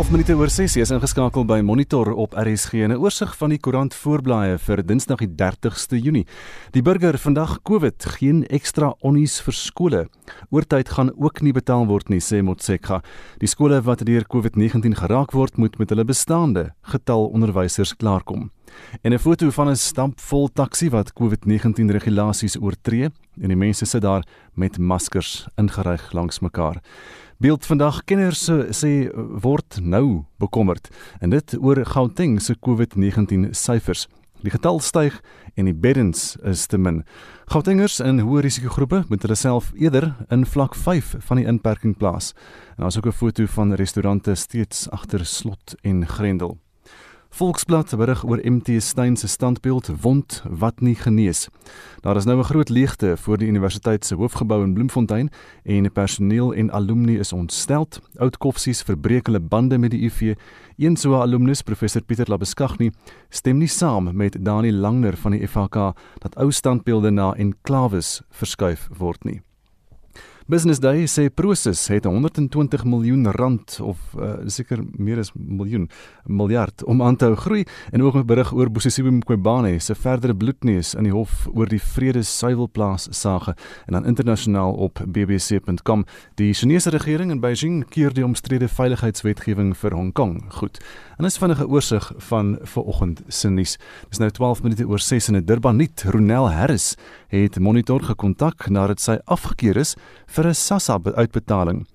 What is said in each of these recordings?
11 minute oor 6 is ingeskakel by Monitor op RSG en 'n oorsig van die koerant voorblaaie vir Dinsdag die 30ste Junie. Die burger vandag COVID geen ekstra onnies vir skole. Oortyd gaan ook nie betaal word nie sê Motsekga. Die skole wat deur COVID-19 geraak word, moet met hulle bestaande getal onderwysers klaarkom. En 'n foto van 'n stampvol taxi wat COVID-19 regulasies oortree en die mense sit daar met maskers ingeryg langs mekaar. Beeld vandag kenners sê word nou bekommerd en dit oor Gauteng se COVID-19 syfers. Die getal styg en die beddens is te min. Gautengers in hoë risikogroepe moet hulle self eerder in vlak 5 van die inperking plaas. En daar's ook 'n foto van restaurante steeds agter slot en grendel. Volksblad berig oor MT Steyn se standbeeld wond wat nie genees. Daar is nou 'n groot leegte voor die universiteit se hoofgebou in Bloemfontein en personeel en alumni is ontsteld. Oud koffsies verbreek hulle bande met die UV. Een so 'n alumnus, professor Pieter Labeskagni, stem nie saam met Dani Langner van die FHK dat ou standbeelde na enklawes verskuif word nie. Business Day sê Prosus het 120 miljoen rand of uh, seker meer as miljoen miljard om aan te hou groei en ook 'n berig oor Bosisiwe Mqobane se verdere bloedneus in die hof oor die Vrede Suiwelplaas sage en dan internasionaal op bbc.com die Chinese regering in Beijing keer die omstrede veiligheidswetgewing vir Hong Kong. Goed en is vinnige oorsig van vanoggend se nuus. Dis nou 12 minute oor 6 in Durban. Nuut Ronel Harris het monitor gekontak nadat sy afgekeur is vir 'n SASSA uitbetaling.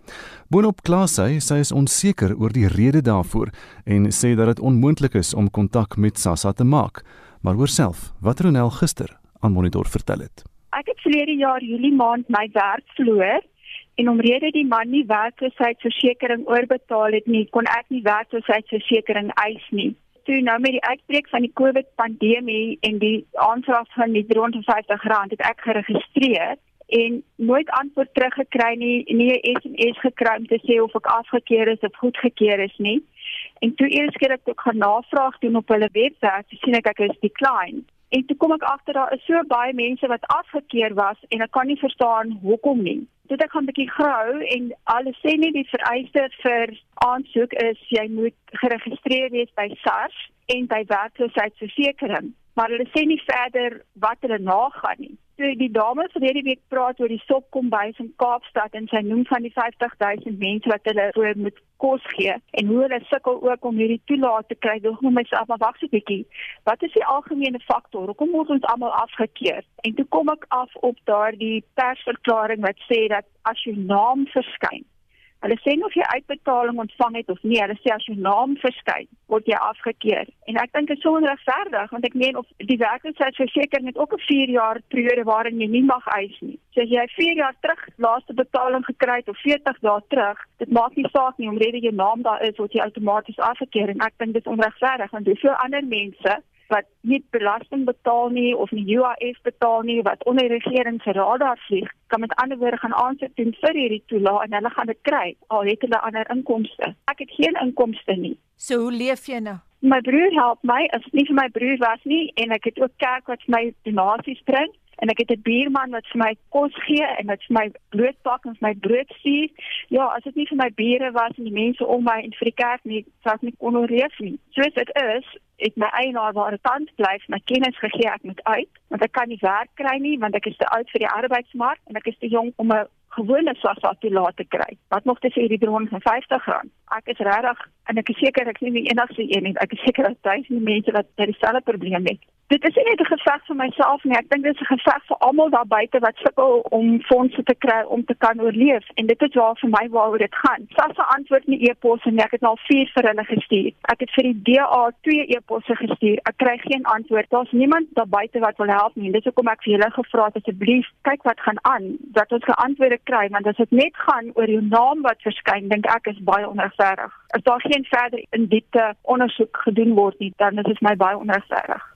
Boonop kla sy sy is onseker oor die rede daarvoor en sê dat dit onmoontlik is om kontak met SASSA te maak. Maar hoor self wat Ronel gister aan monitor vertel het. Ek het verlede jaar Julie maand my werk verloor en omrede die man nie werkloosheidsversekering oorbetaal het nie, kon ek nie werkloosheidsversekering eis nie toe nou met die uitbreek van die COVID pandemie en die aanvraag van die R350 het ek geregistreer en nooit antwoord teruggekry nie, nie 'n SMS gekry om te sê of ek afgekeur is of goedgekeur is nie. En toe eers keer ek ook gaan navraag doen op hulle webwerf, sien ek ek is declined. En toe kom ek agter daar is so baie mense wat afgekeur was en ek kan nie verstaan hoekom nie. Dit ek gaan 'n bietjie grou en alles sê nie die vereiste vir aansoek is jy moet geregistreer wees by SARS en by werkloosheidsversekering, maar hulle sê nie verder wat hulle nagaan nie. So die dame verlede week praat oor die sopkom by in Kaapstad en sy noem van die 50000 mense wat hulle oor moet kos gee en hoe hulle sukkel ook om hierdie toelaat te kry. Dog moet myself maar wag 'n bietjie. Wat is die algemene faktor? Hoekom word ons almal afgekeur? En toe kom ek af op daardie persverklaring wat sê dat as jou naam verskyn Hulle sê of jy uitbetaling ontvang het of nie, hulle sê as jou naam verskyn, word jy afgekeur. En ek dink dit is so onregverdig want ek meen of die werkloosheidsversekering het ook 'n 4 jaar periode waarin jy nie mag eis nie. So as jy 4 jaar terug laaste betaling gekry het of 40 dae terug, dit maak nie saak nie omrede jou naam daar is, word jy outomaties afgekeur en ek dink dit is onregverdig want hoeveel ander mense wat nie belasting betaal nie of nie UIF betaal nie wat onder regering se radar vlieg, kan met ander woorde gaan aansit doen vir hierdie toelaat en hulle gaan dit kry al het hulle ander inkomste. Ek het geen inkomste nie. So hoe leef jy nou? My broer help my, as nie vir my broer was nie en ek het ook kerk wat my donasies bring en ek het 'n buurman wat vir my kos gee en wat vir my broodpak en vir my brood stuur. Ja, as dit nie vir my bure was en die mense om my en vir die kerk nie, sou ek nie kon oorleef nie. Soos dit is, het my eienaarbare tand bly my kennis gegee ek moet uit, want ek kan nie werk kry nie want ek is te oud vir die arbeidsmark en ek is te jonk om 'n gewone SASSA toelaat te kry. Wat nog te sê die bron van R50. Ek is regtig en ek is seker ek is nie enigste een nie. Ek is seker dat duisende mense wat dieselfde probleem het dit is nie net 'n geveg vir myself nie. Ek dink dit is 'n geveg vir almal daar buite wat sukkel om fondse te kry om te kan oorleef en dit is waar vir my waaroor dit gaan. SASSA antwoord nie e-posse nie. Ek het al 4 vir hulle gestuur. Ek het vir die DA 2 e-posse gestuur. Ek kry geen antwoord. Daar's niemand daar buite wat wil help nie. Dis hoekom ek vir julle gevra het asseblief kyk wat gaan aan dat ons geantwoorde kry want as dit net gaan oor jou naam wat verskyn, dink ek is baie onregverdig. As daar geen verder in diepte ondersoek gedoen word nie, dan is dit my baie onregverdig.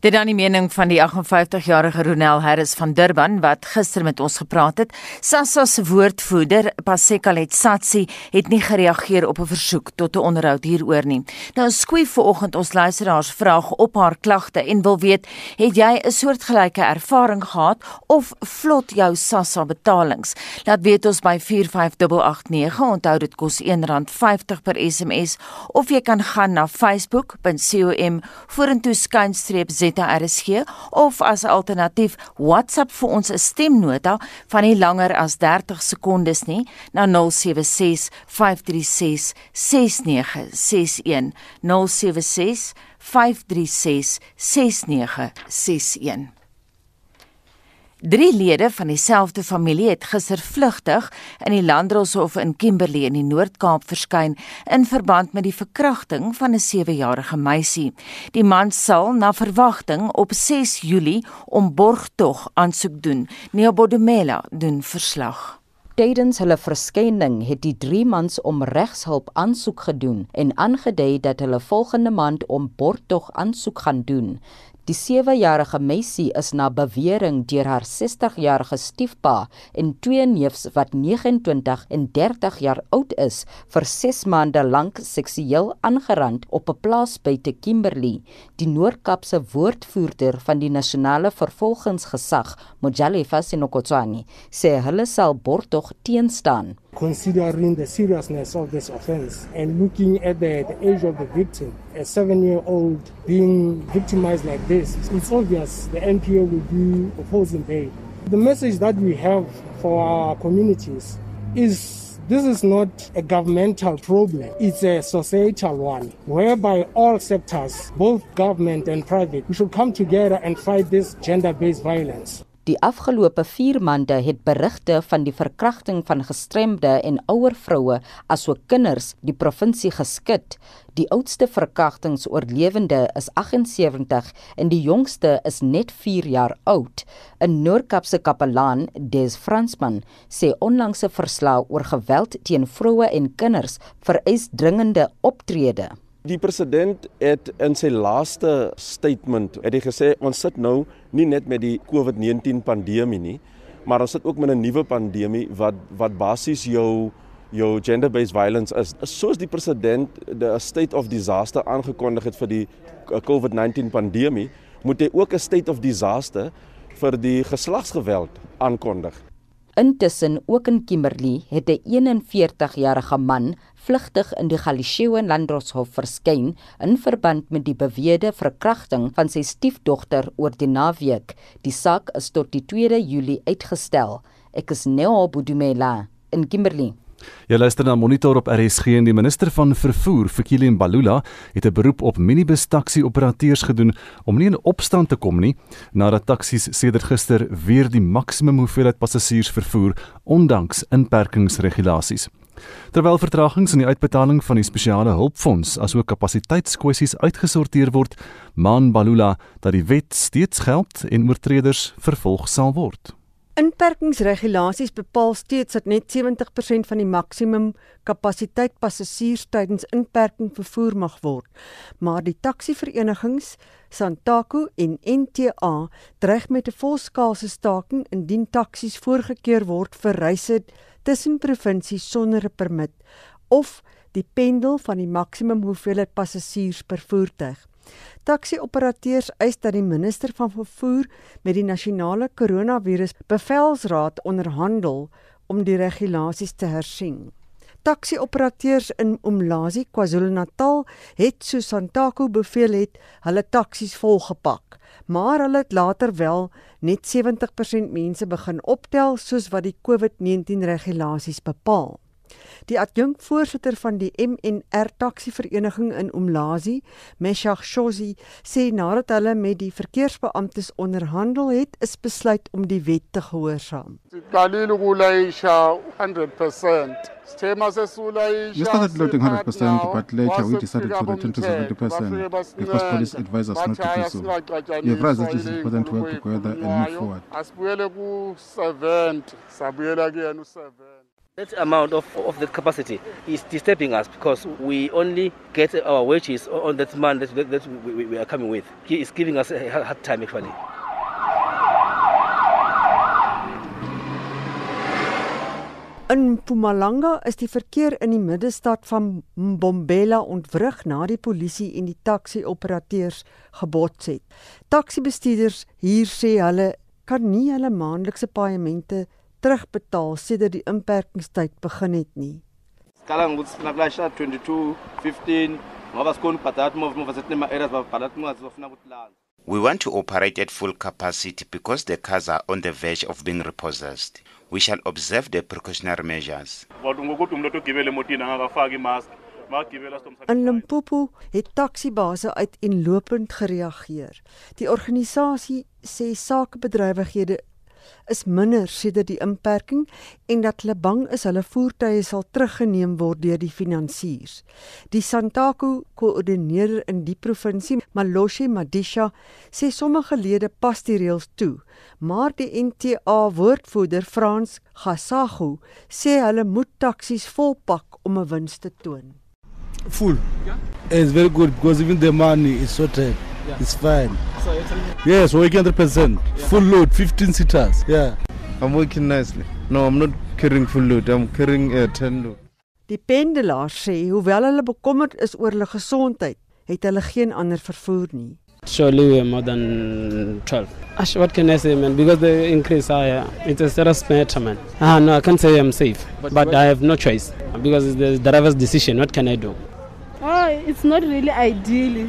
Dit dan die mening van die 58-jarige Ronel Harris van Durban wat gister met ons gepraat het. SASSA se woordvoerder, Pasekalet Satsi, het nie gereageer op 'n versoek tot 'n onderhoud hieroor nie. Nou skui vanoggend ons luisteraars vraag op haar klagte en wil weet, het jy 'n soortgelyke ervaring gehad of vlot jou SASSA betalings? Laat weet ons by 45889. Onthou dit kos R1.50 per SMS of jy kan gaan na facebook.com vorentoe skynstreep ZRSG of as alternatief WhatsApp vir ons 'n stemnota van nie langer as 30 sekondes nie na 076 536 6961 076 536 6961 Drie lede van dieselfde familie het gister vlugtig in die Landdroshof in Kimberley in die Noord-Kaap verskyn in verband met die verkrachting van 'n 7-jarige meisie. Die man sal na verwagting op 6 Julie om borgtog aansoek doen. Neo Bodemela doen verslag. Tydens hulle verskyning het die drie mans om regshulp aansoek gedoen en aangedui dat hulle volgende maand om borgtog aansoek gaan doen. Die 7-jarige meisie is na bewering deur haar 60-jarige stiefpa en twee neefs wat 29 en 30 jaar oud is vir 6 maande lank seksueel aangerand op 'n plaas buite Kimberley. Die Noord-Kaapse woordvoerder van die nasionale vervolgingsgesag, Mojalefa Sinokotsani, sê hulle sal borgtog teenstaan. Considering the seriousness of this offense and looking at the, the age of the victim, a seven year old being victimized like this, it's obvious the NPO will be opposing bail. The message that we have for our communities is this is not a governmental problem, it's a societal one, whereby all sectors, both government and private, we should come together and fight this gender based violence. Die afgelope 4 maande het berigte van die verkrachting van gestremde en ouer vroue asook kinders die provinsie geskit. Die oudste verkrachtingsoorlewende is 78 en die jongste is net 4 jaar oud. 'n Noordkapse kapelaan, Des Fransman, sê onlangse verslae oor geweld teen vroue en kinders vereis dringende optrede. Die president het in sy laaste statement het hy gesê ons sit nou nie net met die COVID-19 pandemie nie, maar ons sit ook met 'n nuwe pandemie wat wat basies jou jou gender-based violence is. Soos die president die state of disaster aangekondig het vir die COVID-19 pandemie, moet hy ook 'n state of disaster vir die geslagsgeweld aankondig. Intussen ook in Kimberley het 'n 41-jarige man vlugtig in die Galisheo Landdroshof verskyn in verband met die beweerde verkrachting van sy stiefdogter oor die naweek. Die saak is tot die 2 Julie uitgestel. Ek is Neo Budumela in Kimberley. Jy luister na Monitor op RSG en die minister van vervoer, Fikile Mbalula, het 'n beroep op minibus taxi operateurs gedoen om nie in opstand te kom nie nadat taksies sedert gister weer die maksimum hoeveelheid passasiers vervoer ondanks inperkingsregulasies. Terwyl vertragings in die uitbetaling van die spesiale hulpfonds asook kapasiteitskwessies uitgesorteer word, maan Balula dat die wet steeds geld en oortreders vervolg sal word. Inperkingsregulasies bepaal steeds dat net 70% van die maksimum kapasiteit passasiers tydens inperking vervoer mag word, maar die taksiverenigings Santaku en NTA dreig met 'n volskaalse staking indien taksies voorgekeur word vir reise tussen provinsies sonder 'n permit of die pendel van die maksimum hoeveelheid passasiers per voertuig. Taxi-operateurs eis dat die minister van vervoer met die nasionale koronavirus bevelsraad onderhandel om die regulasies te hersien. Taxi-operateurs in Umlazi, KwaZulu-Natal het so Santaku beveel het hulle taksies volgepak, maar hulle het later wel net 70% mense begin optel soos wat die COVID-19 regulasies bepaal. Die adjunkvoorsitter van die MNR Taxi Vereniging in Umlazi, Meshach Shozi, sê nadat hulle met die verkeersbeamptes onderhandel het, is besluit om die wet te gehoorsaam. We started loading 100%, but later we decided to return to 70% because police advised us not to do so. We have realized that it is important to work together and move forward. That amount of, of the capacity is disturbing us because we only get our wages on that month that, that we, we are coming with. He is giving us a hard time actually. In Mpumalanga is die verkeer in die middestad van Mbombela ontwrig na die polisie en die taxi-operateurs gebots het. Taxi-bestuurders hier sê hulle kan nie hulle maandelikse paemente terugbetaal sedert die inperkingstyd begin het nie. Skala ngokuthi sinaklasha 2215 ngoba sikhona ubhadala imovu imovu sethi nema areas babhadala incwadi zofuna ukuthi lana. We want to operate at full capacity because the cars are on the verge of being repossessed. We shall observe the precautionary measures. In Limpopo het taxibase uit inlopend gereageer. Die organisasie sê sakebedrywighede is minder sedert die inperking en dat hulle bang is hulle voertuie sal teruggeneem word deur die finansiers. Die Santaku koördineerder in die provinsie, Maloshe Madisha, sê sommige lede pas die reëls toe, maar die NTA woordvoerder Frans Gasagu sê hulle moet taksies volpak om 'n wins te toon. Full. Yeah? It's very good because even the money is sorted. Yeah. It's fine. So you're telling me? Yes, working 100%. Yeah. Full load, 15 seaters. Yeah. I'm working nicely. No, I'm not carrying full load. I'm carrying a uh, 10 load. Die pendelaars sê hoewel hulle bekommerd is oor hulle gesondheid, het hulle geen ander vervoer nie. Surely we're more than 12. Ash, what can I say, man? Because the increase, I, uh, it's a serious matter, man. Ah, no, I can't say I'm safe. But, but I have no choice. Because it's the driver's decision. What can I do? Oh, it's not really ideal.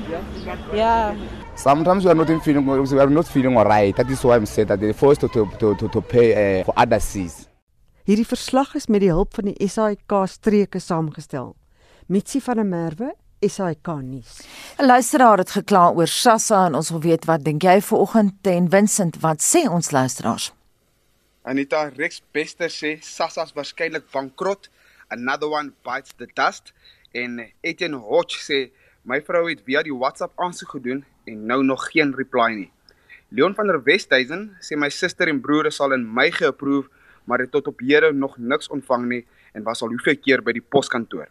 Yeah. Sometimes we are not feeling we are not feeling alright. That is why I'm saying that they forced to to to, to pay uh, for other seas. Hierdie verslag is met die hulp van die SAIK streke saamgestel. Mitsi van der Merwe SAK nuus. 'n Luisteraar het gekla oor Sassa en ons wil weet wat dink jy vanoggend en Vincent wat sê ons luisteraars? Anita Rex Bester sê Sassa's waarskynlik bankrot. Another one bites the dust en Etienne Hodge sê my vrou het via die WhatsApp aansoek gedoen en nou nog geen reply nie. Leon van der Westhuizen sê my suster en broer sal in my geapprove, maar het tot op hede nog niks ontvang nie en was al hoeveel keer by die poskantoor.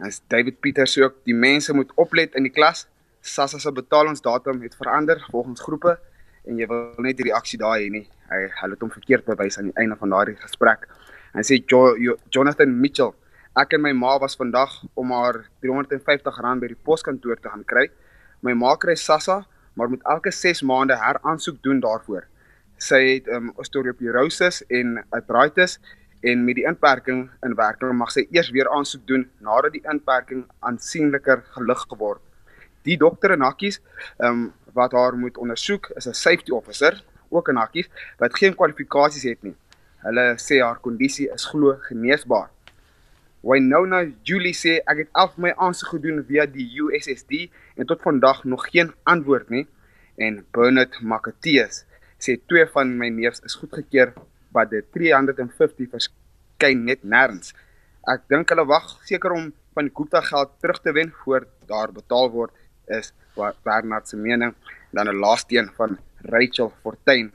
En David Pieter sê ook die mense moet oplet in die klas. SASSA se betalingsdatum het verander volgens groepe en jy wil net die reaksie daai hê nie. Hy hulle het hom verkeerd bewys aan die einde van daardie gesprek. Hy sê jo, jo, Jonathan Mitchell Ek en my ma was vandag om haar R350 by die poskantoor te gaan kry. My ma kry SASSA, maar moet elke 6 maande heraansoek doen daarvoor. Sy het 'n um, osteoporose en arthritis en met die inperking in werking mag sy eers weer aansoek doen nadat die inperking aansienliker gelig geword. Die dokter in hakkies, ehm um, wat haar moet ondersoek, is 'n safety officer, ook in hakkies, wat geen kwalifikasies het nie. Hulle sê haar kondisie is glo geneesbaar. Wynona Julie sê ek het al my aansoek gedoen via die USSD en tot vandag nog geen antwoord nie. En Bernard Makateus sê twee van my neefs is goedgekeur, maar die 350 verskyn net nêrens. Ek dink hulle wag seker om van die Gupta geld terug te wen voor daar betaal word is wat Bernard se mening. Dan 'n laaste een van Rachel Fortuin.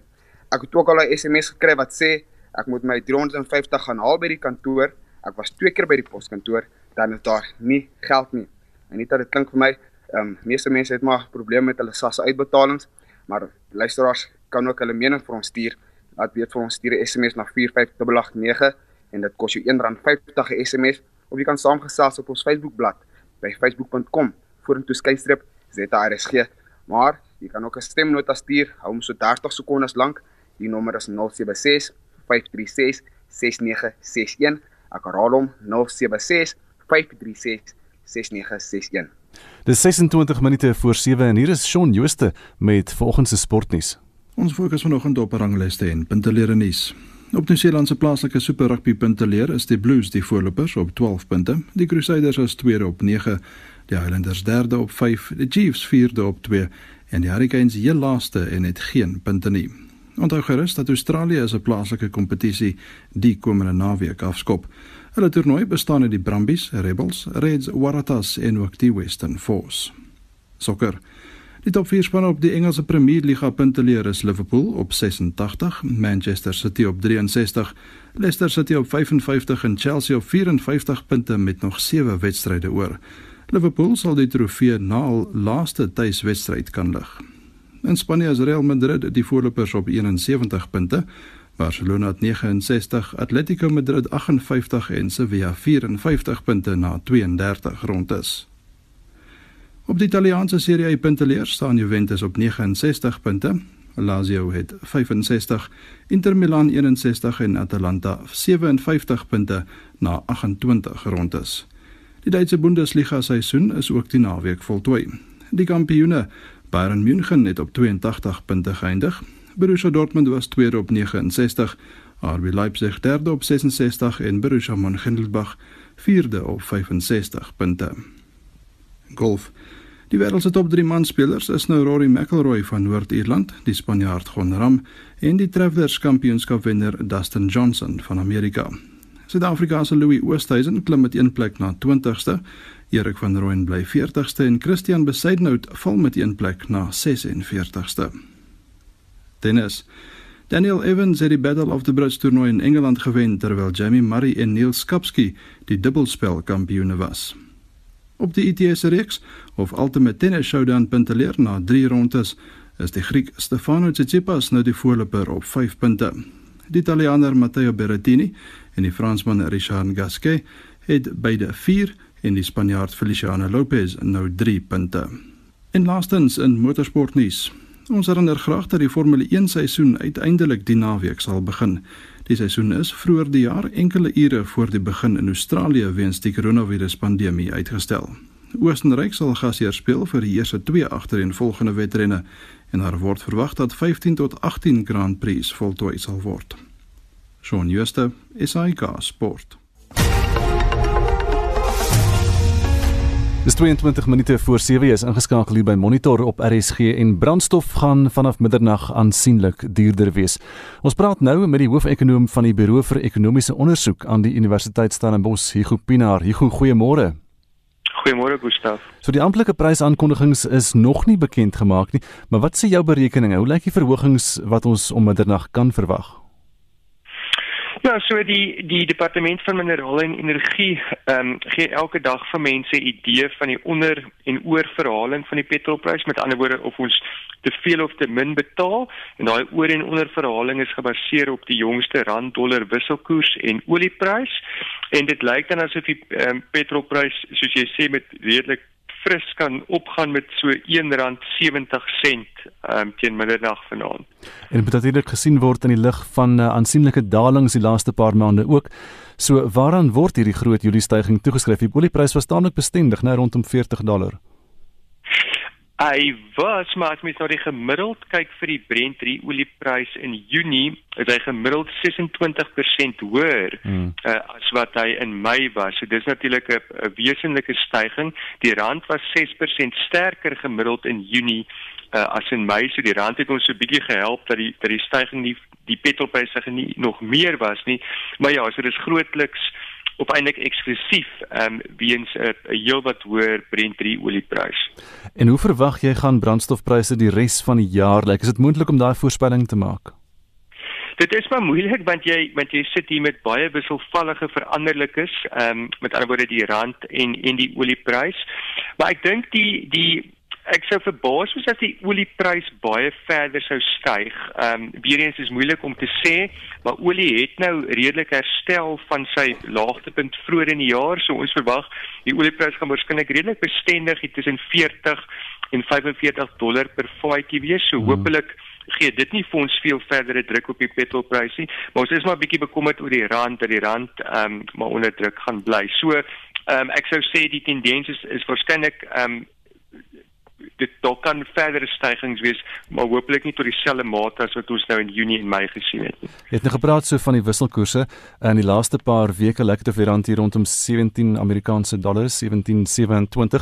Ek het ook al 'n SMS gekry wat sê ek moet my 350 gaan haal by die kantoor Ek was twee keer by die poskantoor, dan is daar nie geld nie. En net dat dit klink vir my, ehm um, meeste mense het maar probleme met hulle SASSA uitbetalings, maar luisteraars kan ook hulle mening vir ons stuur. Laat weet vir ons stuur 'n SMS na 45889 en dit kos jou R1.50 'n SMS of jy kan saamgesels op ons Facebookblad by facebook.com vorentoe skynstreep ZRSG. Maar jy kan ook 'n stemnota stuur, hou hom so 30 sekondes lank. Die nommer is 076 536 6961 Ek herhaal hom 076 536 6961. Dis 26 minute voor 7 en hier is Shaun Jooste met vanoggend se sportnuus. Ons fokus vanoggend op ranglyste en punteleer nuus. Op die Nieu-Seelandse plaaslike Super Rugby punteleer is die Blues die voorlopers op 12 punte, die Crusaders as tweede op 9, die Highlanders derde op 5, die Chiefs vierde op 2 en die Hurricanes heel laaste en het geen punte nie. Onthou gerus dat Australië is 'n plaaslike kompetisie die komende naweek afskop. Hulle toernooi bestaan uit die Brumbies, Rebels, Reds, Waratahs en ook die Western Force. Sokker. Die top 4 spanne op die Engelse Premier Liga punteleer is Liverpool op 86, Manchester City op 63, Leicester City op 55 en Chelsea op 54 punte met nog 7 wedstryde oor. Liverpool sal die trofee na al laaste tuiswedstryd kan lig. In Spanje is Real Madrid die voorlopers op 71 punte, Barcelona 69, Atletico Madrid 58 en Sevilla 54 punte na 32 rondes. Op die Italiaanse Serie A punteleer staan Juventus op 69 punte, Lazio het 65, Inter Milan 61 en Atalanta 57 punte na 28 rondes. Die Duitse Bundesliga seisoen is ook die naweek voltooi. Die kampioene Bayern München het op 82 punte geëindig. Borussia Dortmund was tweede op 69, RB Leipzig derde op 66 en Borussia Mönchengladbach vierde op 65 punte. Golf Die wêreld se top 3 manspelers is nou Rory McIlroy van Noord-Ierland, die Spanjaard Jon Ram en die Travelers Kampioenskapwenner Dustin Johnson van Amerika. Suid-Afrika se Louis Oosthuizen klim met een plek na 20ste, Erik van Rooyen bly 40ste en Christian Besaidnout val met een plek na 46ste. Tennis Daniel Evans het die Battle of the Bridge toernooi in Engeland gewen terwyl Jamie Murray en Neil Skapski die dubbelspel kampioene was. Op die ITS reeks of Ultimate Tennis Showdown punteleer na 3 rondes is die Griek Stefano Tsitsipas nou die voorloper op 5 punte. Die Italiaaner Matteo Berrettini en die Fransman Richard Gasquet het beide 4 en die Spanjaard Feliciano Lopez nou 3 punte. En laastens in motorsportnuus. Ons herinner graag dat die Formule 1 seisoen uiteindelik die naweek sal begin. Die seisoen is vroeër die jaar enkele ure voor die begin in Australië weens die koronaviruspandemie uitgestel. Oostenryk sal gasheer speel vir die eerste twee agtereenvolgende wedrenne en daar word verwag dat 15 tot 18 Grand Prix voltooi sal word. Shaun Schuster, SAK Sport. Dis 22 minute voor 7 is ingeskakel hier by Monitor op RSG en brandstof gaan vanaf middernag aansienlik duurder wees. Ons praat nou met die hoofekonoom van die Buro vir Ekonomiese Onderzoek aan die Universiteit Stellenbosch, Hugo Pinaar. Hugo, goeiemôre. Goeiemôre Gustaf. So die amptelike prysaankondigings is nog nie bekend gemaak nie, maar wat sê jou berekeninge? Hoe lyk die verhogings wat ons om middernag kan verwag? Ja, so die die departement van minerale en energie ehm um, gee elke dag vir mense idee van die onder en oor verhaling van die petrolprys. Met ander woorde of ons te veel of te min betaal en daai oor en onder verhaling is gebaseer op die jongste rand dollar wisselkoers en olieprys. En dit lyk dan asof die ehm um, petrolprys soos jy sê met redelik fris kan opgaan met so R1.70 um, teen middernag vanaand. En dit moet natuurlik gesien word in die lig van uh, aansienlike dalings die laaste paar maande ook. So waaraan word hierdie groot Julie stygings toegeskryf? Die olieprys was taamlik bestendig, nou rondom 40 dollar. Hy was maar as mens na die gemiddeld kyk vir die Brent 3 olieprys in Junie, is hy gemiddeld 26% hoër hmm. uh, as wat hy in Mei was. So dis natuurlik 'n wesenlike styging. Die rand was 6% sterker gemiddeld in Junie uh, as in Mei. So die rand het ons so bietjie gehelp dat die dat die styging nie die petrolpryse nie nog meer was nie. Maar ja, so dis grootliks op eintlik eksklusief ehm um, weens 'n uh, heelwat hoër Brent 3 olieprys. En hoe verwag jy gaan brandstofpryse die res van die jaar lyk? Is dit moontlik om daai voorspelling te maak? Dit is maar moeilik want jy want jy sit hier met baie wisselvallige veranderlikes, ehm um, met ander woorde die rand en en die olieprys. Maar ek dink die die ek sou verbaas wees as die olieprys baie verder sou styg. Ehm um, weer eens is moeilik om te sê, maar olie het nou redelik herstel van sy laagtepunt vroeër in die jaar, so ons verwag die olieprys gaan waarskynlik redelik bestendig tussen 40 en 45 dollar per vatjie wees. So hmm. hopelik gee dit nie vir ons veel verdere druk op die petrolprys nie, maar ons is maar bietjie bekommerd oor die rand, dat die rand ehm um, maar onder druk gaan bly. So ehm um, ek sou sê die tendens is, is waarskynlik ehm um, dit dalk kan verdere stygings wees, maar hopelik nie tot dieselfde mate as wat ons nou in Junie en Mei gesien het nie. Jy het nou gepraat so van die wisselkoerse in die laaste paar weke lyk dit of die rand hier rondom 17 Amerikaanse dollars, 17.27. 'n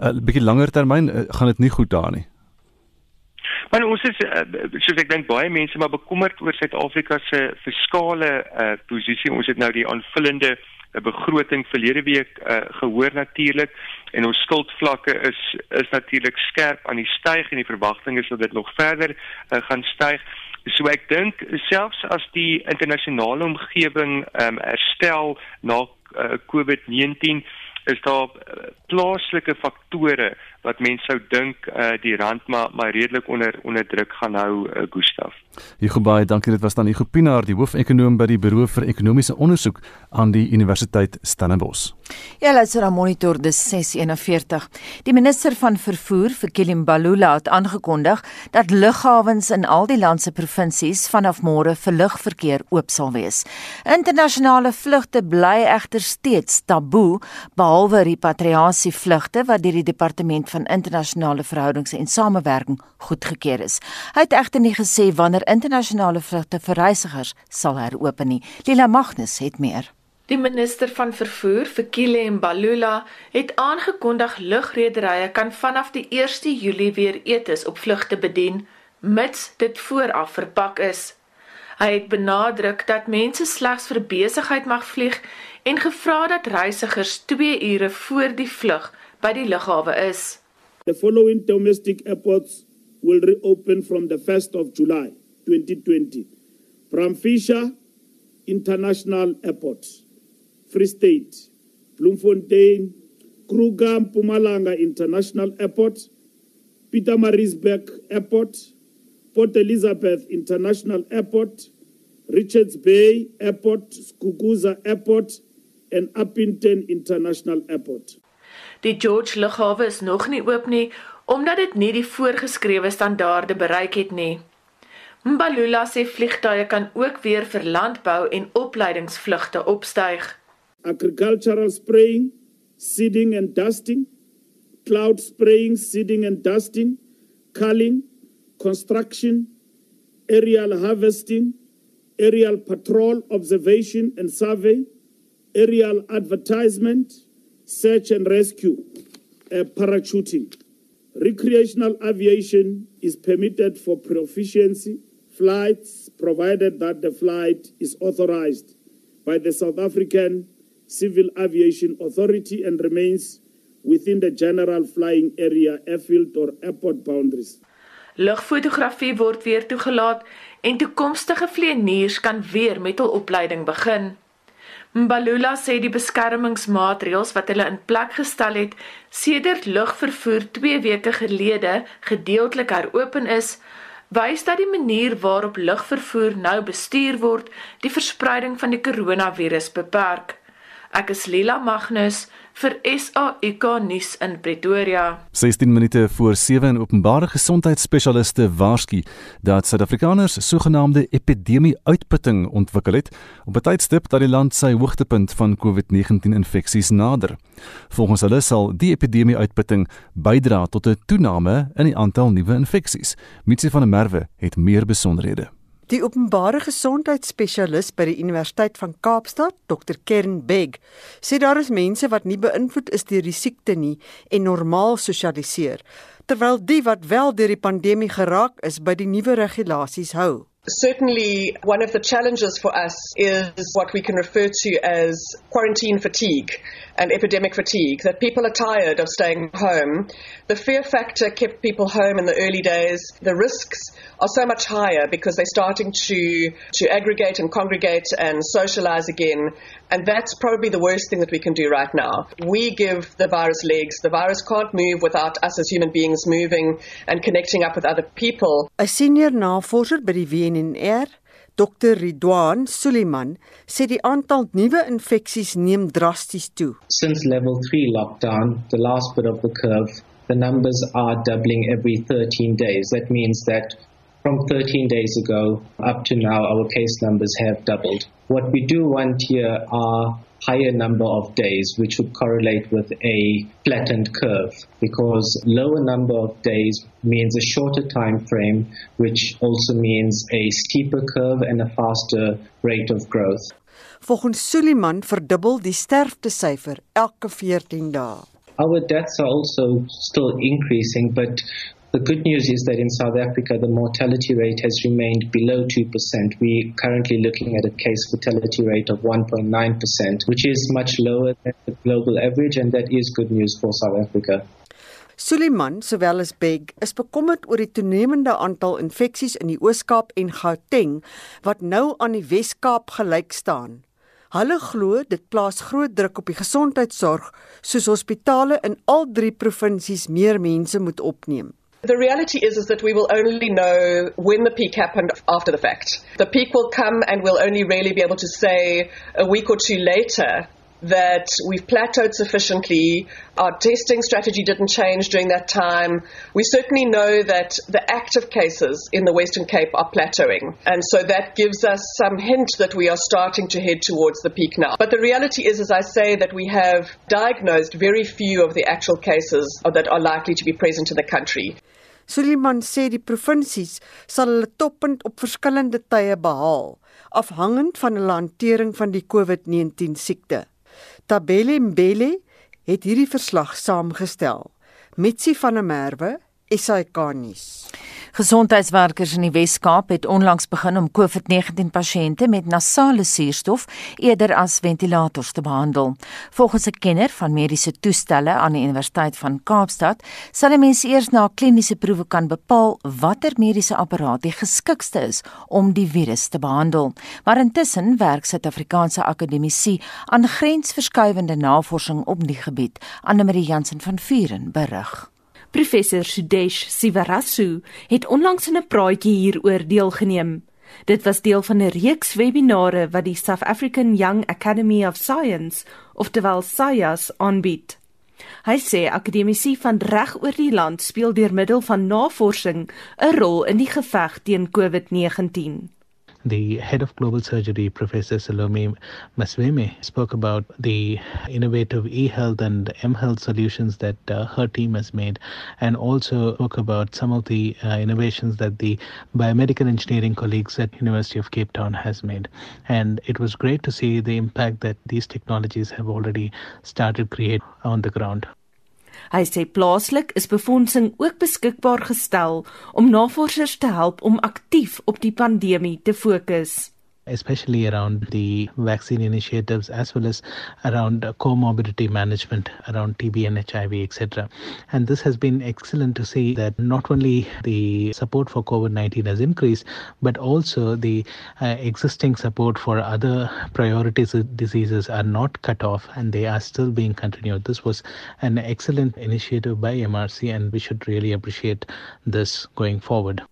uh, Bietjie langer termyn uh, gaan dit nie goed daar nie. Maar ons is uh, soos ek dink baie mense maar bekommerd oor Suid-Afrika se fiskale uh, posisie. Ons het nou die aanvullende 'n begroting verlede week uh, gehoor natuurlik en ons skuldvlakke is is natuurlik skerp aan die styg en die verwagting is dat dit nog verder uh, gaan styg. So ek dink selfs as die internasionale omgewing um, herstel na uh, COVID-19 is daar uh, plaaslike faktore wat mense sou dink uh, die rand maar maar redelik onder onder druk gaan hou uh, Gustaf. Hugo baie dankie dit was dan Hugo Pinaar die hoofekonoom by die Buro vir Ekonomiese Onderzoek aan die Universiteit Stellenbosch. Ja, luister na monitor dis 641. Die minister van vervoer vir Kilimbalula het aangekondig dat lughawens in al die land se provinsies vanaf môre vir lugverkeer oop sal wees. Internasionale vlugte bly egter steeds taboe behalwe repatriasie vlugte wat deur die departement van internasionale verhoudings en samewerking goedgekeur is. Hy het egter nie gesê wanneer internasionale vlugte vir reisigers sal heropen nie. Lila Magnus het meer. Die minister van vervoer, Fikile Mbalula, het aangekondig lugrederye kan vanaf die 1 Julie weer etes op vlugte bedien mits dit vooraf verpak is. Hy het benadruk dat mense slegs vir besigheid mag vlieg en gevra dat reisigers 2 ure voor die vlug by die lughawe is. The following domestic airports will reopen from the 1st of July 2020. Bramfisher International Airport, Free State, Bloemfontein, Kruger Mpumalanga International Airport, Peter Pietermaritzburg Airport, Port Elizabeth International Airport, Richards Bay Airport, Skukuza Airport and Appington International Airport. Die George Lughawe is nog nie oop nie omdat dit nie die voorgeskrewe standaarde bereik het nie. Mbalula sê vliegtye kan ook weer vir landbou en opleidingsvlugte opstyg. Agricultural spraying, seeding and dusting, cloud spraying, seeding and dusting, culling, construction, aerial harvesting, aerial patrol observation and survey, aerial advertisement, search and rescue, uh, parachuting. Recreational aviation is permitted for proficiency flights provided that the flight is authorized by the South African Civil Aviation Authority and remains within the general flying area airfield or airport boundaries. Lugfotografie word weer toegelaat en toekomstige vlieëniers kan weer met hul opleiding begin. Mbalula sê die beskermingsmaatreëls wat hulle in plek gestel het sedert lugvervoer 2 weke gelede gedeeltelik heropen is, wys dat die manier waarop lugvervoer nou bestuur word, die verspreiding van die koronavirus beperk. Ek is Lila Magnus vir SAK nuus in Pretoria. 16 minute voor 7 en openbare gesondheidsspesialiste waarsku dat Suid-Afrikaners sogenaamde epidemie-uitputting ontwikkel het op 'n tydstip dat die land sy hoogtepunt van COVID-19 infeksies nader. Volgens hulle sal die epidemie-uitputting bydra tot 'n toename in die aantal nuwe infeksies. Mitsi van der Merwe het meer besonderhede. Die openbare gesondheidsspesialis by die Universiteit van Kaapstad, Dr Kern Beg, sê daar is mense wat nie beïnvloed is deur die siekte nie en normaal sosialiseer, terwyl die wat wel deur die pandemie geraak is, by die nuwe regulasies hou. Certainly, one of the challenges for us is what we can refer to as quarantine fatigue and epidemic fatigue, that people are tired of staying home. The fear factor kept people home in the early days. The risks are so much higher because they're starting to, to aggregate and congregate and socialize again. And that's probably the worst thing that we can do right now. We give the virus legs. The virus can't move without us as human beings moving and connecting up with other people. A senior navorser by die WNR, Dr Ridwan Suliman, sê die aantal nuwe infeksies neem drasties toe. Since level 3 lockdown, the last bit of the curve, the numbers are doubling every 13 days. That means that from 13 days ago up to now, our case numbers have doubled. What we do want here are higher number of days, which would correlate with a flattened curve, because lower number of days means a shorter time frame, which also means a steeper curve and a faster rate of growth. Volgens Suliman verdubbel die sterftesyfer elke 14 dae. Our deaths are also still increasing, but The good news is that in South Africa, the mortality rate has remained below 2%. We're currently looking at a case fatality rate of 1.9%, which is much lower than the global average, and that is good news for South Africa. Suliman, sowel as Beg, is bekommerd oor die toenemende aantal infeksies in die Oos-Kaap en Gauteng wat nou aan die Wes-Kaap gelyk staan. Hulle glo dit plaas groot druk op die gesondheidsorg soos hospitale in al drie provinsies meer mense moet opneem. The reality is, is that we will only know when the peak happened after the fact. The peak will come and we'll only really be able to say a week or two later that we've plateaued sufficiently. Our testing strategy didn't change during that time. We certainly know that the active cases in the Western Cape are plateauing. And so that gives us some hint that we are starting to head towards the peak now. But the reality is, as I say, that we have diagnosed very few of the actual cases that are likely to be present in the country. Suliman sê die provinsies sal hulle toppunt op verskillende tye behaal afhangend van hulle hantering van die COVID-19 siekte. Tabele Mbele het hierdie verslag saamgestel. Mitsi van der Merwe, SAK nuus. Gesondheidswerkers in die Wes-Kaap het onlangs begin om COVID-19 pasiënte met nasale suurstof eerder as ventilators te behandel. Volgens 'n kenner van mediese toestelle aan die Universiteit van Kaapstad, sal die mense eers na kliniese proewe kan bepaal watter mediese apparaat die geskikste is om die virus te behandel. Maar intussen werk Suid-Afrikaanse akademici aan grensverskuivende navorsing op die gebied. Anne Marie Jansen van Vuren berig. Professor Sudesh Sivarasu het onlangs in 'n praatjie hieroor deelgeneem. Dit was deel van 'n reeks webinare wat die South African Young Academy of Science, oftewel SAYAS, aanbied. Hy sê akademici van reg oor die land speel deur middel van navorsing 'n rol in die geveg teen COVID-19. The head of global surgery, Professor Salome Masweme, spoke about the innovative e-health and m-health solutions that uh, her team has made, and also spoke about some of the uh, innovations that the biomedical engineering colleagues at University of Cape Town has made. And it was great to see the impact that these technologies have already started create on the ground. Hy sê plaaslik is befondsing ook beskikbaar gestel om navorsers te help om aktief op die pandemie te fokus. Especially around the vaccine initiatives as well as around comorbidity management around TB and HIV, etc. And this has been excellent to see that not only the support for COVID 19 has increased, but also the uh, existing support for other priority diseases are not cut off and they are still being continued. This was an excellent initiative by MRC, and we should really appreciate this going forward.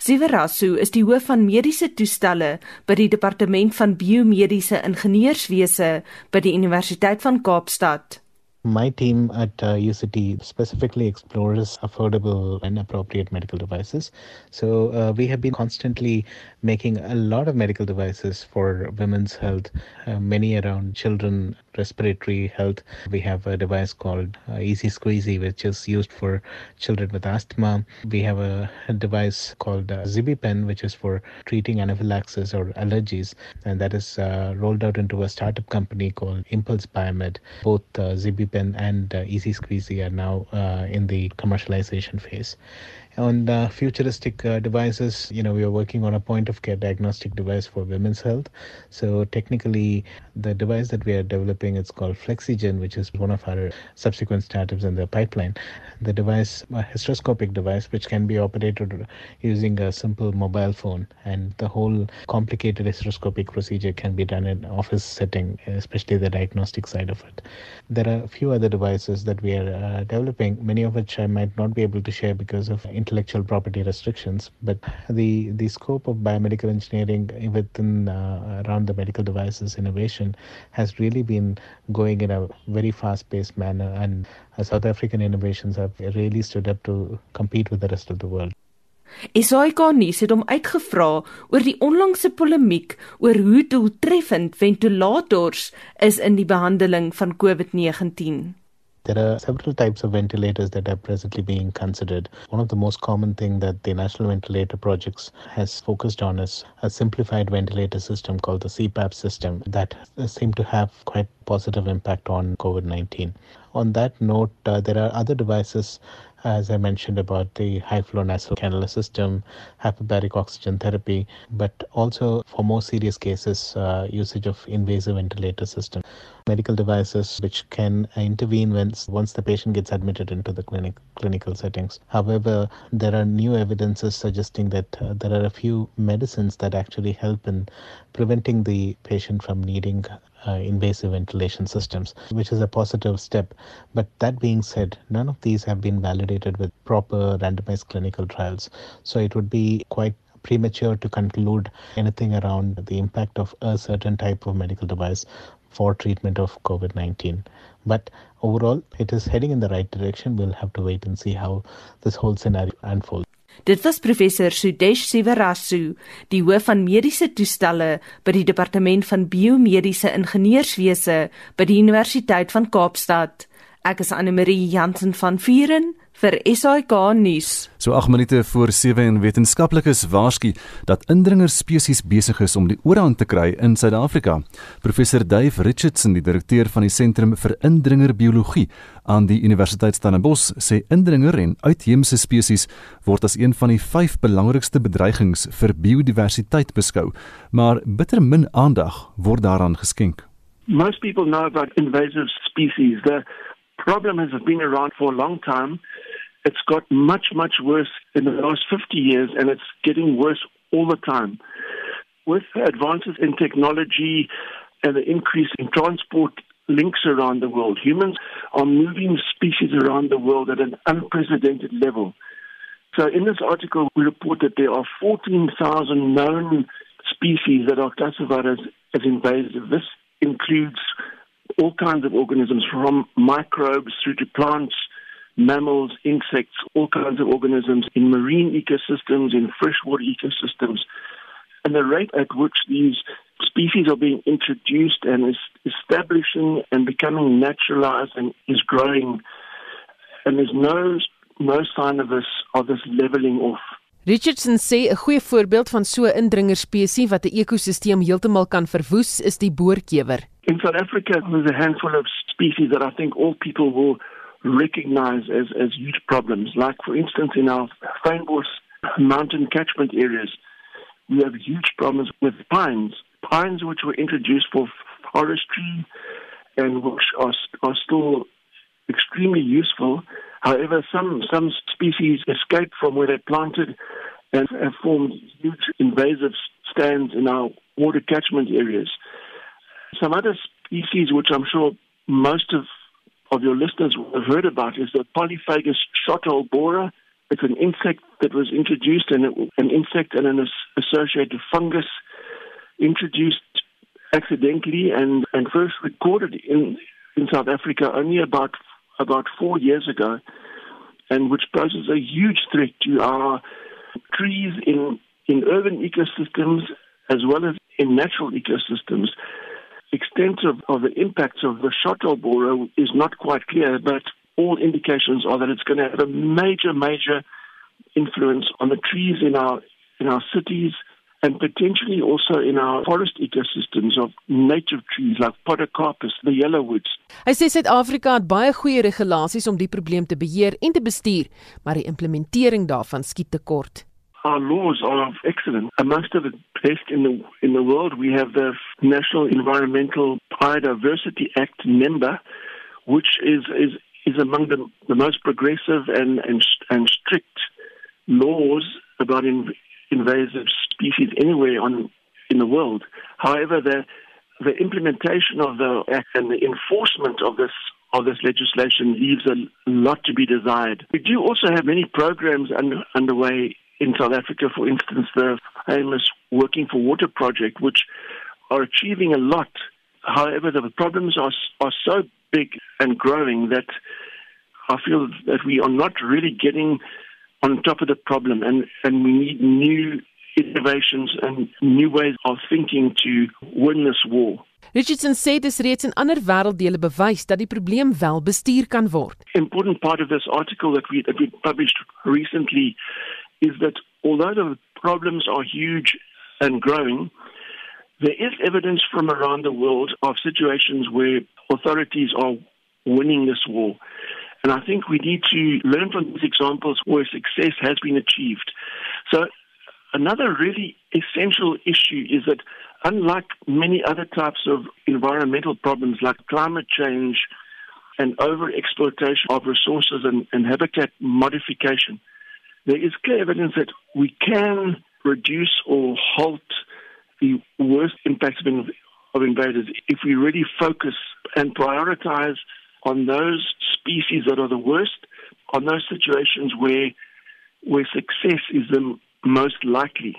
Siverasu is die hoof van mediese toestelle by die departement van biomediese ingenieurswese by die Universiteit van Kaapstad. My team at uh, UCT specifically explores affordable and appropriate medical devices. So uh, we have been constantly making a lot of medical devices for women's health, uh, many around children respiratory health. We have a device called uh, Easy Squeezy, which is used for children with asthma. We have a, a device called uh, ZibiPen, which is for treating anaphylaxis or allergies, and that is uh, rolled out into a startup company called Impulse Biomed. Both uh, ZibiPen and uh, Easy Squeezy are now uh, in the commercialization phase on the futuristic uh, devices you know we are working on a point of care diagnostic device for women's health. So technically the device that we are developing it's called flexigen which is one of our subsequent startups in the pipeline. The device a hysteroscopic device which can be operated using a simple mobile phone and the whole complicated hysteroscopic procedure can be done in office setting especially the diagnostic side of it. There are a few other devices that we are uh, developing. Many of which i might not be able to share because of intellectual property restrictions. But the the scope of biomedical engineering within uh, around the medical devices innovation has really been going in a very fast-paced manner, and uh, South African innovations have really stood up to compete with the rest of the world. Nuus het hom uitgevra oor die onlangse polemiek oor hoe doeltreffend ventilators is in die behandeling van COVID-19. There are several types of ventilators that are presently being considered. One of the most common thing that the National Ventilator Projects has focused on is a simplified ventilator system called the CPAP system that seem to have quite positive impact on COVID 19. On that note, uh, there are other devices as I mentioned about the high flow nasal cannula system, hyperbaric oxygen therapy, but also for more serious cases, uh, usage of invasive ventilator system, medical devices which can intervene once once the patient gets admitted into the clinic clinical settings. However, there are new evidences suggesting that uh, there are a few medicines that actually help in preventing the patient from needing uh, invasive ventilation systems, which is a positive step. But that being said, none of these have been validated with proper randomized clinical trials. So it would be quite premature to conclude anything around the impact of a certain type of medical device for treatment of COVID 19. But overall, it is heading in the right direction. We'll have to wait and see how this whole scenario unfolds. Dit was professor Sudesh Sivarasu, die hoof van mediese toestelle by die departement van biomediese ingenieurswese by die Universiteit van Kaapstad. Ek is Anne Marie Jansen van Vuren vir SAK nuus. So 8 minute voor 7 en wetenskaplikes waarsku dat indringer spesies besig is om die oorhand te kry in Suid-Afrika. Professor Dave Richardson, die direkteur van die Sentrum vir Indringerbiologie aan die Universiteit Stellenbosch, sê indringer en uitheemse spesies word as een van die 5 belangrikste bedreigings vir biodiversiteit beskou, maar bitter min aandag word daaraan geskenk. Most people know about invasive species. The problem has been around for a long time. It's got much, much worse in the last 50 years, and it's getting worse all the time. With advances in technology and the increase in transport links around the world, humans are moving species around the world at an unprecedented level. So, in this article, we report that there are 14,000 known species that are classified as, as invasive. This includes all kinds of organisms, from microbes through to plants mammals, insects, all kinds of organisms in marine ecosystems, in freshwater ecosystems. And the rate at which these species are being introduced and is establishing and becoming naturalized and is growing. And there's no, no sign of this, of this leveling off. Richardson sê 'n goeie voorbeeld van so 'n indringerspesie wat 'n ekosisteem heeltemal kan verwoes, is die boorkewer. In South Africa, there's a handful of species that I think all people will recognize as, as huge problems. Like, for instance, in our Fynbos mountain catchment areas, we have huge problems with pines. Pines which were introduced for forestry and which are, are still extremely useful. However, some, some species escape from where they're planted and have formed huge invasive stands in our water catchment areas. Some other species, which I'm sure most of of your listeners will have heard about is the Polyphagus shothole borer. It's an insect that was introduced, and an insect and an associated fungus introduced accidentally and, and first recorded in, in South Africa only about about four years ago, and which poses a huge threat to our trees in in urban ecosystems as well as in natural ecosystems extent of, of the impacts of the shuttle borer is not quite clear, but all indications are that it's going to have a major, major influence on the trees in our in our cities and potentially also in our forest ecosystems of native trees like podocarpus, the yellowwoods. Hy sê Suid-Afrika het baie goeie regulasies om die probleem te beheer en te bestuur, maar die implementering daarvan skiet tekort. Our laws are of excellent. Amongst the best in the in the world, we have the National Environmental Biodiversity Act NEMBA, which is is is among the, the most progressive and and and strict laws about in, invasive species anywhere on in the world. However, the the implementation of the act and the enforcement of this of this legislation leaves a lot to be desired. We do also have many programs under, underway in South Africa, for instance, the famous Working for Water project, which are achieving a lot. However, the problems are, are so big and growing that I feel that we are not really getting on top of the problem, and, and we need new innovations and new ways of thinking to win this war. Richardson sê dis reeds in ander wêrelddele bewys dat die probleem wel bestuur kan word. Important part of this article that we that we published recently is that although the problems are huge and growing, there is evidence from around the world of situations where authorities are winning this war. And I think we need to learn from these examples where success has been achieved. So, another really essential issue is that, unlike many other types of environmental problems like climate change and overexploitation of resources and, and habitat modification, there is clear evidence that we can reduce or halt the worst impacts of, invaders if we really focus and prioritize on those species that are the worst, on those situations where where success is the most likely.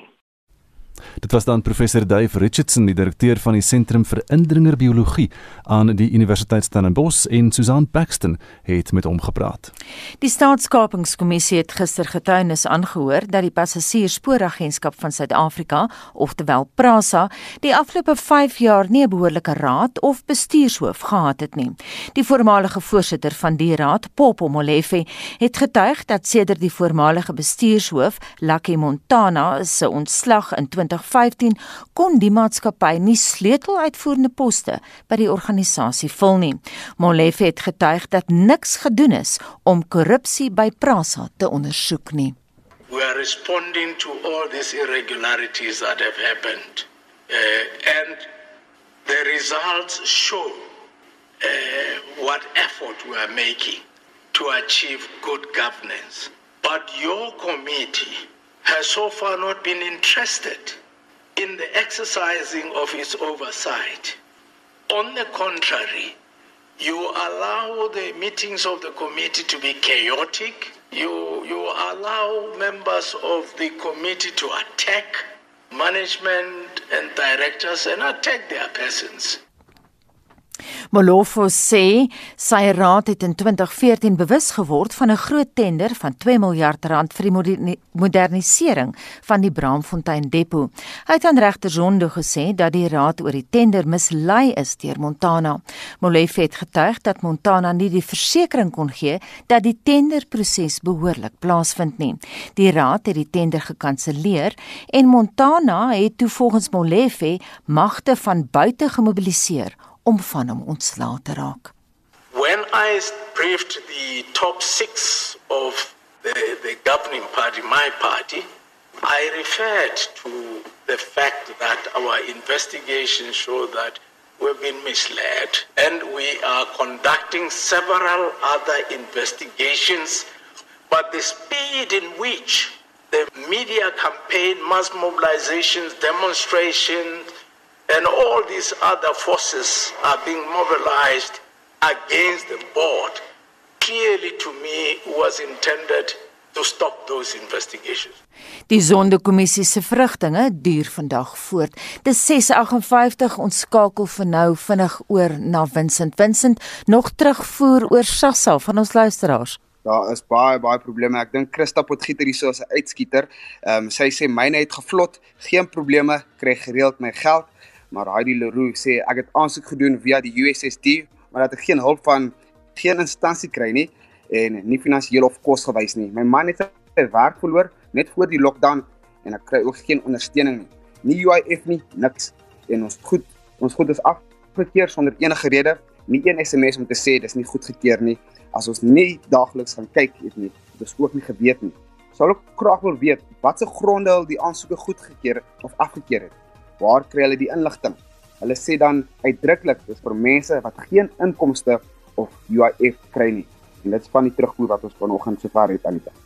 Dit was dan professor Dave Richardson, die direkteur van die Sentrum vir Indringerbiologie aan die Universiteit Stellenbosch en Susan Paxton het met hom gepraat. Die Staatskapingskommissie het gister getuienis aangehoor dat die Passasierspooragentskap van Suid-Afrika, oftewel PRASA, die afgelope 5 jaar nie 'n behoorlike raad of bestuurshoof gehad het nie. Die voormalige voorsitter van die raad, Popo Molefe, het getuig dat sedert die voormalige bestuurshoof, Lucky Montana, se ontslag in 2015 kon die maatskappy nie sleuteluitvoerende poste by die organisasie vul nie. Molefe het getuig dat niks gedoen is om korrupsie by Prasa te ondersoek nie. We are responding to all these irregularities that have happened. Uh, and the results show uh, what effort we are making to achieve good governance. But your committee has so far not been interested in the exercising of its oversight. On the contrary, you allow the meetings of the committee to be chaotic. You, you allow members of the committee to attack management and directors and attack their persons. Molofo sê sy raad het in 2014 bewus geword van 'n groot tender van 2 miljard rand vir die modernisering van die Braamfontein depo. Hy het aan regter Zondo gesê dat die raad oor die tender mislei is deur Montana. Molofo het getuig dat Montana nie die versekering kon gee dat die tenderproses behoorlik plaasvind nie. Die raad het die tender gekanselleer en Montana het toe volgens Molofo magte van buite gemobiliseer om van hom ontslae te raak. When I briefed the top 6 of the the governing party my party I referred to the fact that our investigation show that we've been misled and we are conducting several other investigations but the speed in which the media campaign mass mobilizations demonstrations and all these other forces are being mobilized against the board clearly to me was intended to stop those investigations. Die sondekommissie se vrugtinge duur vandag voort. Dis 6:58 ons skakel vir nou vinnig oor na Vincent. Vincent nog terugvoer oor Sassa van ons luisteraars. Daar is baie baie probleme. Ek dink Christa Potgieter hier so as 'n uitskieter. Ehm um, sy sê myne het gevlot, geen probleme, kry gereeld my geld maar Heidi Leroux sê ek het aansoek gedoen via die USSD, maar dat ek geen hulp van geen instansie kry nie en nie finansiëel of kos gewys nie. My man het sy werk verloor net voor die lockdown en ek kry ook geen ondersteuning nie. Nie UIF nie, niks. En ons goed, ons goed is afgekeer sonder enige rede, nie een SMS om te sê dis nie goedgekeur nie. As ons nie daagliks gaan kyk het nie, dis ook nie geweet nie. Sal ek graag wil weet watse gronde hulle die aansoeke goedgekeur of afgekeur het waar kry hulle die inligting? Hulle sê dan uitdruklik dis vir mense wat geen inkomste of UIF kry nie. En dit is van die terugvoer wat ons vanoggend sover het aan die dag.